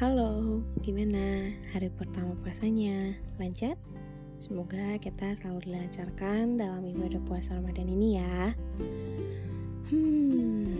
Halo, gimana hari pertama puasanya? Lancar? Semoga kita selalu dilancarkan dalam ibadah puasa Ramadan ini ya. Hmm,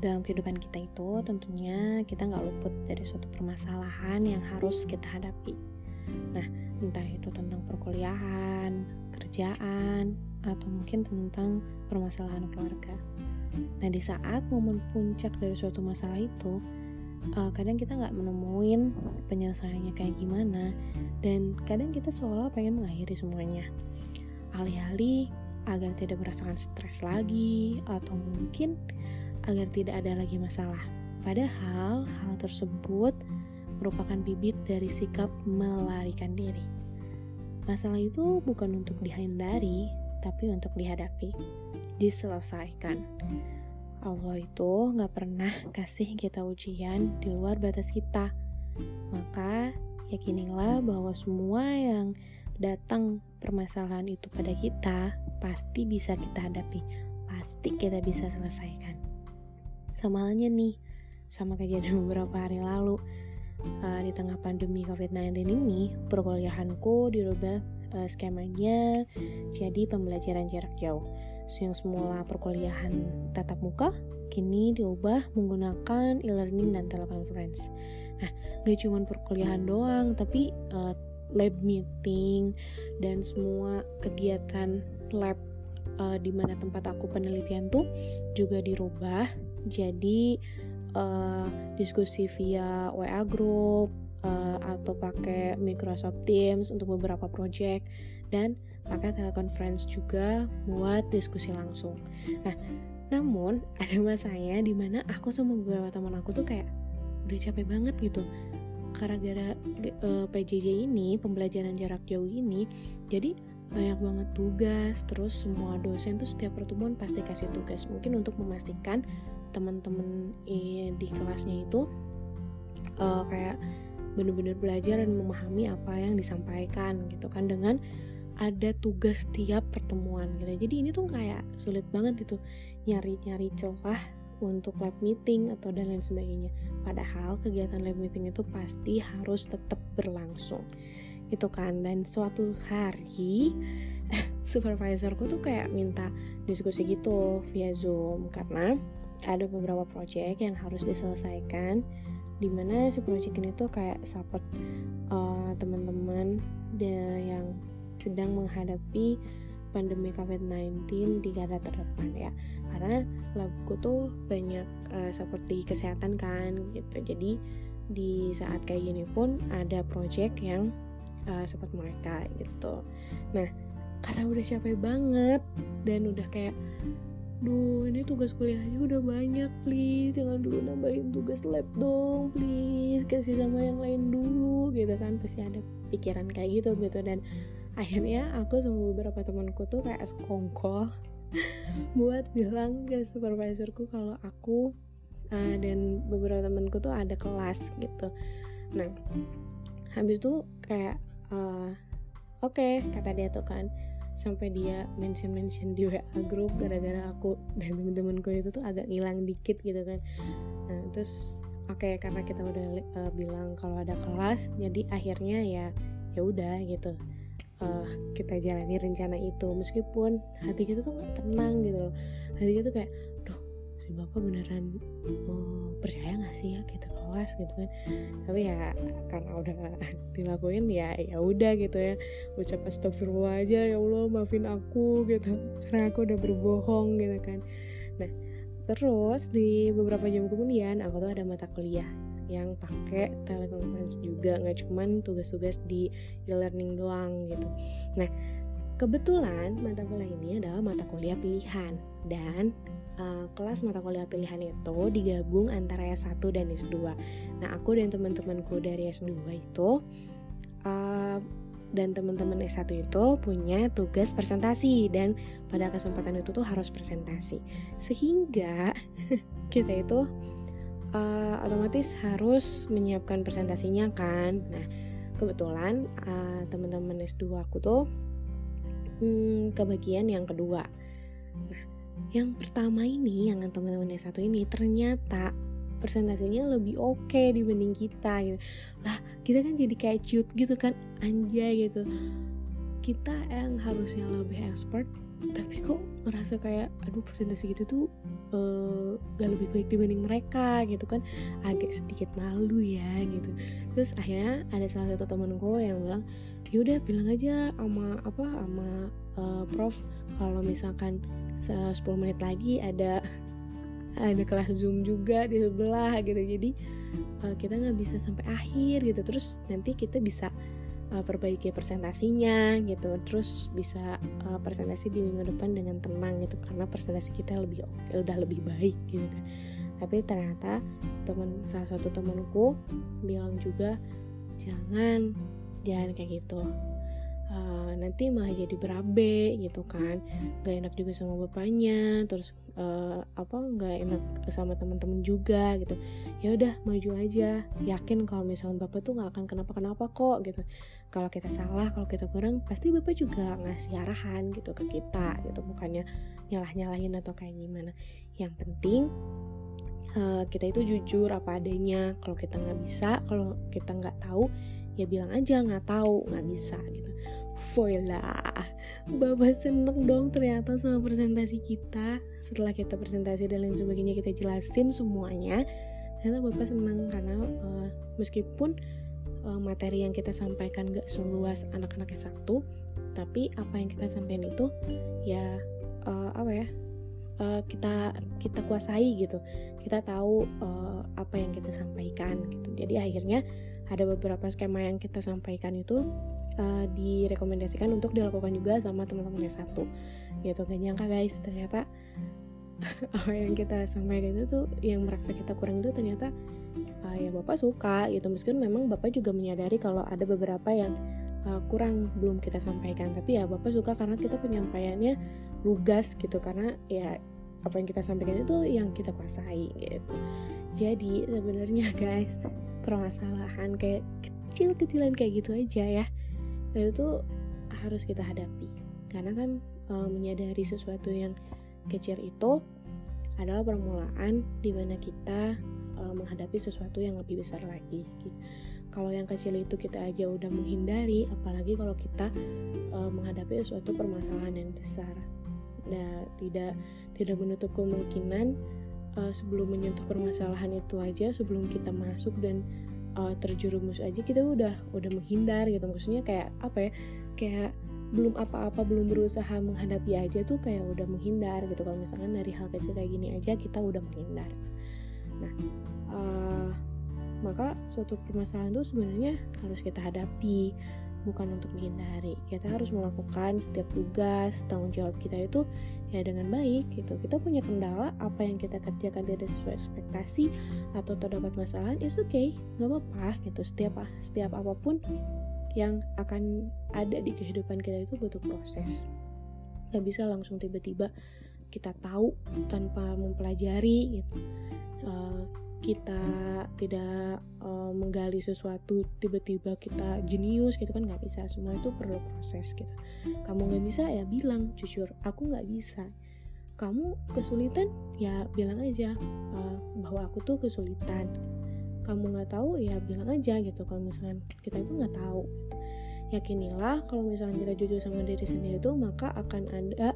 dalam kehidupan kita itu tentunya kita nggak luput dari suatu permasalahan yang harus kita hadapi. Nah, entah itu tentang perkuliahan, kerjaan, atau mungkin tentang permasalahan keluarga. Nah, di saat momen puncak dari suatu masalah itu, uh, kadang kita nggak menemuin penyelesaiannya kayak gimana dan kadang kita seolah pengen mengakhiri semuanya. Alih-alih agar tidak merasakan stres lagi atau mungkin agar tidak ada lagi masalah. Padahal hal tersebut merupakan bibit dari sikap melarikan diri. Masalah itu bukan untuk dihindari tapi untuk dihadapi diselesaikan Allah itu gak pernah kasih kita ujian di luar batas kita. Maka yakinilah bahwa semua yang datang permasalahan itu pada kita pasti bisa kita hadapi, pasti kita bisa selesaikan. Sama halnya nih, sama kejadian beberapa hari lalu uh, di tengah pandemi COVID-19 ini, perkuliahanku dirubah uh, skemanya jadi pembelajaran jarak jauh yang semula perkuliahan tatap muka kini diubah menggunakan e-learning dan teleconference. Nah, gak cuma perkuliahan doang, tapi uh, lab meeting dan semua kegiatan lab uh, di mana tempat aku penelitian tuh juga dirubah jadi uh, diskusi via WA group uh, atau pakai Microsoft Teams untuk beberapa project dan pakai teleconference juga buat diskusi langsung. Nah, namun ada masanya di mana aku sama beberapa teman aku tuh kayak udah capek banget gitu karena gara uh, e, PJJ ini pembelajaran jarak jauh ini jadi banyak banget tugas terus semua dosen tuh setiap pertemuan pasti kasih tugas mungkin untuk memastikan teman-teman di kelasnya itu uh, kayak benar-benar belajar dan memahami apa yang disampaikan gitu kan dengan ada tugas tiap pertemuan gitu. Jadi ini tuh kayak sulit banget gitu nyari-nyari celah untuk lab meeting atau dan lain sebagainya. Padahal kegiatan lab meeting itu pasti harus tetap berlangsung itu kan. Dan suatu hari supervisorku tuh kayak minta diskusi gitu via zoom karena ada beberapa project yang harus diselesaikan di mana si project ini tuh kayak support uh, teman-teman yang sedang menghadapi pandemi COVID-19 di garda terdepan ya. Karena labku tuh banyak uh, seperti kesehatan kan gitu. Jadi di saat kayak gini pun ada project yang uh, support mereka gitu. Nah karena udah capek banget dan udah kayak duh ini tugas kuliahnya udah banyak please. Jangan dulu nambahin tugas lab dong please. Kasih sama yang lain dulu gitu kan. Pasti ada pikiran kayak gitu gitu. Dan akhirnya aku sama beberapa temanku tuh kayak sekongkol buat bilang ke supervisorku kalau aku uh, dan beberapa temanku tuh ada kelas gitu. Nah habis itu kayak uh, oke okay, kata dia tuh kan sampai dia mention mention di WA grup gara-gara aku dan temen-temenku itu tuh agak ngilang dikit gitu kan. Nah terus oke okay, karena kita udah uh, bilang kalau ada kelas jadi akhirnya ya ya udah gitu. Uh, kita jalani rencana itu. Meskipun hati kita tuh gak tenang gitu loh. Hati kita tuh kayak si bapak beneran oh, percaya gak sih ya kita kelas gitu kan? Tapi ya karena udah dilakuin ya ya udah gitu ya. Ucap astagfirullah aja ya Allah maafin aku gitu. Karena aku udah berbohong gitu kan. Nah terus di beberapa jam kemudian aku tuh ada mata kuliah yang pakai teleconference juga. Nggak cuman tugas-tugas di e-learning doang gitu. Nah kebetulan mata kuliah ini adalah mata kuliah pilihan. Dan uh, kelas mata kuliah pilihan itu digabung antara S1 dan S2. Nah, aku dan teman-temanku dari S2 itu uh, dan teman-teman S1 itu punya tugas presentasi dan pada kesempatan itu tuh harus presentasi. Sehingga kita itu uh, otomatis harus menyiapkan presentasinya kan. Nah, kebetulan uh, teman-teman S2 aku tuh hmm, kebagian yang kedua. Nah, yang pertama ini yang teman-teman S1 ini ternyata presentasinya lebih oke okay dibanding kita gitu. Lah kita kan jadi kayak cute gitu kan? Anjay gitu. Kita yang harusnya lebih expert tapi kok ngerasa kayak aduh presentasi gitu tuh uh, gak lebih baik dibanding mereka gitu kan? Agak sedikit malu ya gitu. Terus akhirnya ada salah satu temanku yang bilang yaudah bilang aja sama apa sama uh, prof kalau misalkan 10 menit lagi ada ada kelas zoom juga di sebelah gitu. Jadi uh, kita nggak bisa sampai akhir gitu. Terus nanti kita bisa uh, perbaiki presentasinya gitu. Terus bisa uh, presentasi di minggu depan dengan tenang gitu. Karena presentasi kita lebih oke udah lebih baik gitu kan. Tapi ternyata teman salah satu temanku bilang juga jangan jangan kayak gitu uh, nanti malah jadi berabe gitu kan. Gak enak juga sama bapaknya terus uh, apa nggak enak sama teman-teman juga gitu. Ya udah maju aja. Yakin kalau misalnya bapak tuh nggak akan kenapa-kenapa kok gitu. Kalau kita salah kalau kita kurang pasti bapak juga ngasih arahan gitu ke kita gitu. Bukannya nyalah-nyalahin atau kayak gimana. Yang penting uh, kita itu jujur apa adanya. Kalau kita nggak bisa kalau kita nggak tahu ya bilang aja nggak tahu nggak bisa gitu Voila. Bapak seneng dong ternyata sama presentasi kita. Setelah kita presentasi dan lain sebagainya kita jelasin semuanya. Ternyata Bapak seneng karena uh, meskipun uh, materi yang kita sampaikan gak seluas anak-anak S1 Tapi apa yang kita sampaikan itu ya uh, apa ya uh, kita kita kuasai gitu. Kita tahu uh, apa yang kita sampaikan gitu. Jadi akhirnya ada beberapa skema yang kita sampaikan itu uh, direkomendasikan untuk dilakukan juga sama teman-teman S1 gitu gak nyangka guys ternyata apa yang kita sampaikan itu tuh yang merasa kita kurang itu ternyata uh, ya bapak suka gitu. Meskipun memang bapak juga menyadari kalau ada beberapa yang uh, kurang belum kita sampaikan. Tapi ya bapak suka karena kita penyampaiannya lugas gitu. Karena ya apa yang kita sampaikan itu yang kita kuasai gitu. Jadi sebenarnya guys permasalahan kayak kecil-kecilan kayak gitu aja ya itu tuh harus kita hadapi. Karena kan e, menyadari sesuatu yang kecil itu adalah permulaan di mana kita e, menghadapi sesuatu yang lebih besar lagi gitu. kalau yang kecil itu kita aja udah menghindari apalagi kalau kita e, menghadapi sesuatu permasalahan yang besar. Nah tidak tidak menutup kemungkinan uh, sebelum menyentuh permasalahan itu aja sebelum kita masuk dan uh, terjerumus aja kita udah udah menghindar gitu. Maksudnya kayak apa ya kayak belum apa-apa belum berusaha menghadapi aja tuh kayak udah menghindar gitu. Kalau misalkan dari hal kecil kayak gini aja kita udah menghindar. Nah uh, maka suatu permasalahan itu sebenarnya harus kita hadapi bukan untuk menghindari kita harus melakukan setiap tugas tanggung jawab kita itu ya dengan baik gitu. Kita punya kendala apa yang kita kerjakan tidak sesuai ekspektasi atau terdapat masalah is okay nggak apa-apa gitu. Setiap setiap apa pun yang akan ada di kehidupan kita itu butuh proses. Nggak bisa langsung tiba-tiba kita tahu tanpa mempelajari gitu. Uh, kita tidak uh, menggali sesuatu tiba-tiba kita jenius gitu kan nggak bisa. Semua itu perlu proses gitu. Kamu nggak bisa ya bilang jujur aku nggak bisa. Kamu kesulitan ya bilang aja uh, bahwa aku tuh kesulitan. Kamu nggak tahu ya bilang aja gitu kalau misalkan kita itu nggak tahu. Yakinilah kalau misalkan kita jujur sama diri sendiri itu maka akan ada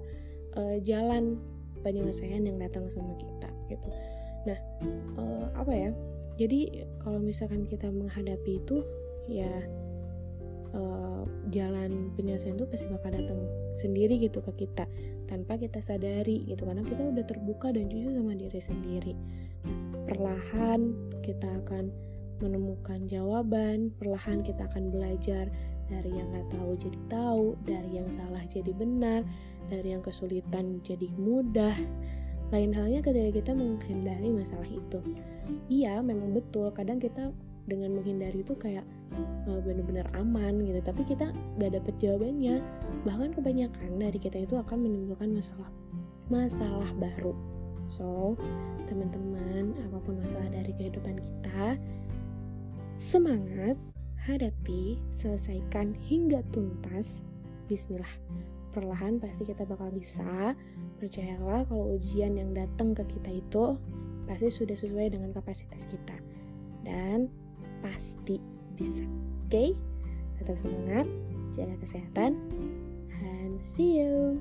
uh, jalan penyelesaian yang datang sama kita gitu nah uh, apa ya? Jadi kalau misalkan kita menghadapi itu ya uh, jalan penyelesaian itu pasti bakal datang sendiri gitu ke kita tanpa kita sadari gitu. Karena kita udah terbuka dan jujur sama diri sendiri. Perlahan kita akan menemukan jawaban perlahan kita akan belajar dari yang nggak tahu jadi tahu dari yang salah jadi benar dari yang kesulitan jadi mudah lain halnya ketika kita menghindari masalah itu. Iya, memang betul. Kadang kita dengan menghindari itu kayak uh, benar-benar aman gitu, tapi kita gak dapet jawabannya. Bahkan kebanyakan dari kita itu akan menimbulkan masalah masalah baru. So, teman-teman, apa pun masalah dari kehidupan kita, semangat, hadapi, selesaikan hingga tuntas. Bismillah perlahan pasti kita bakal bisa. Percayalah kalau ujian yang datang ke kita itu pasti sudah sesuai dengan kapasitas kita. Dan pasti bisa oke? Okay? tetap semangat jaga kesehatan and see you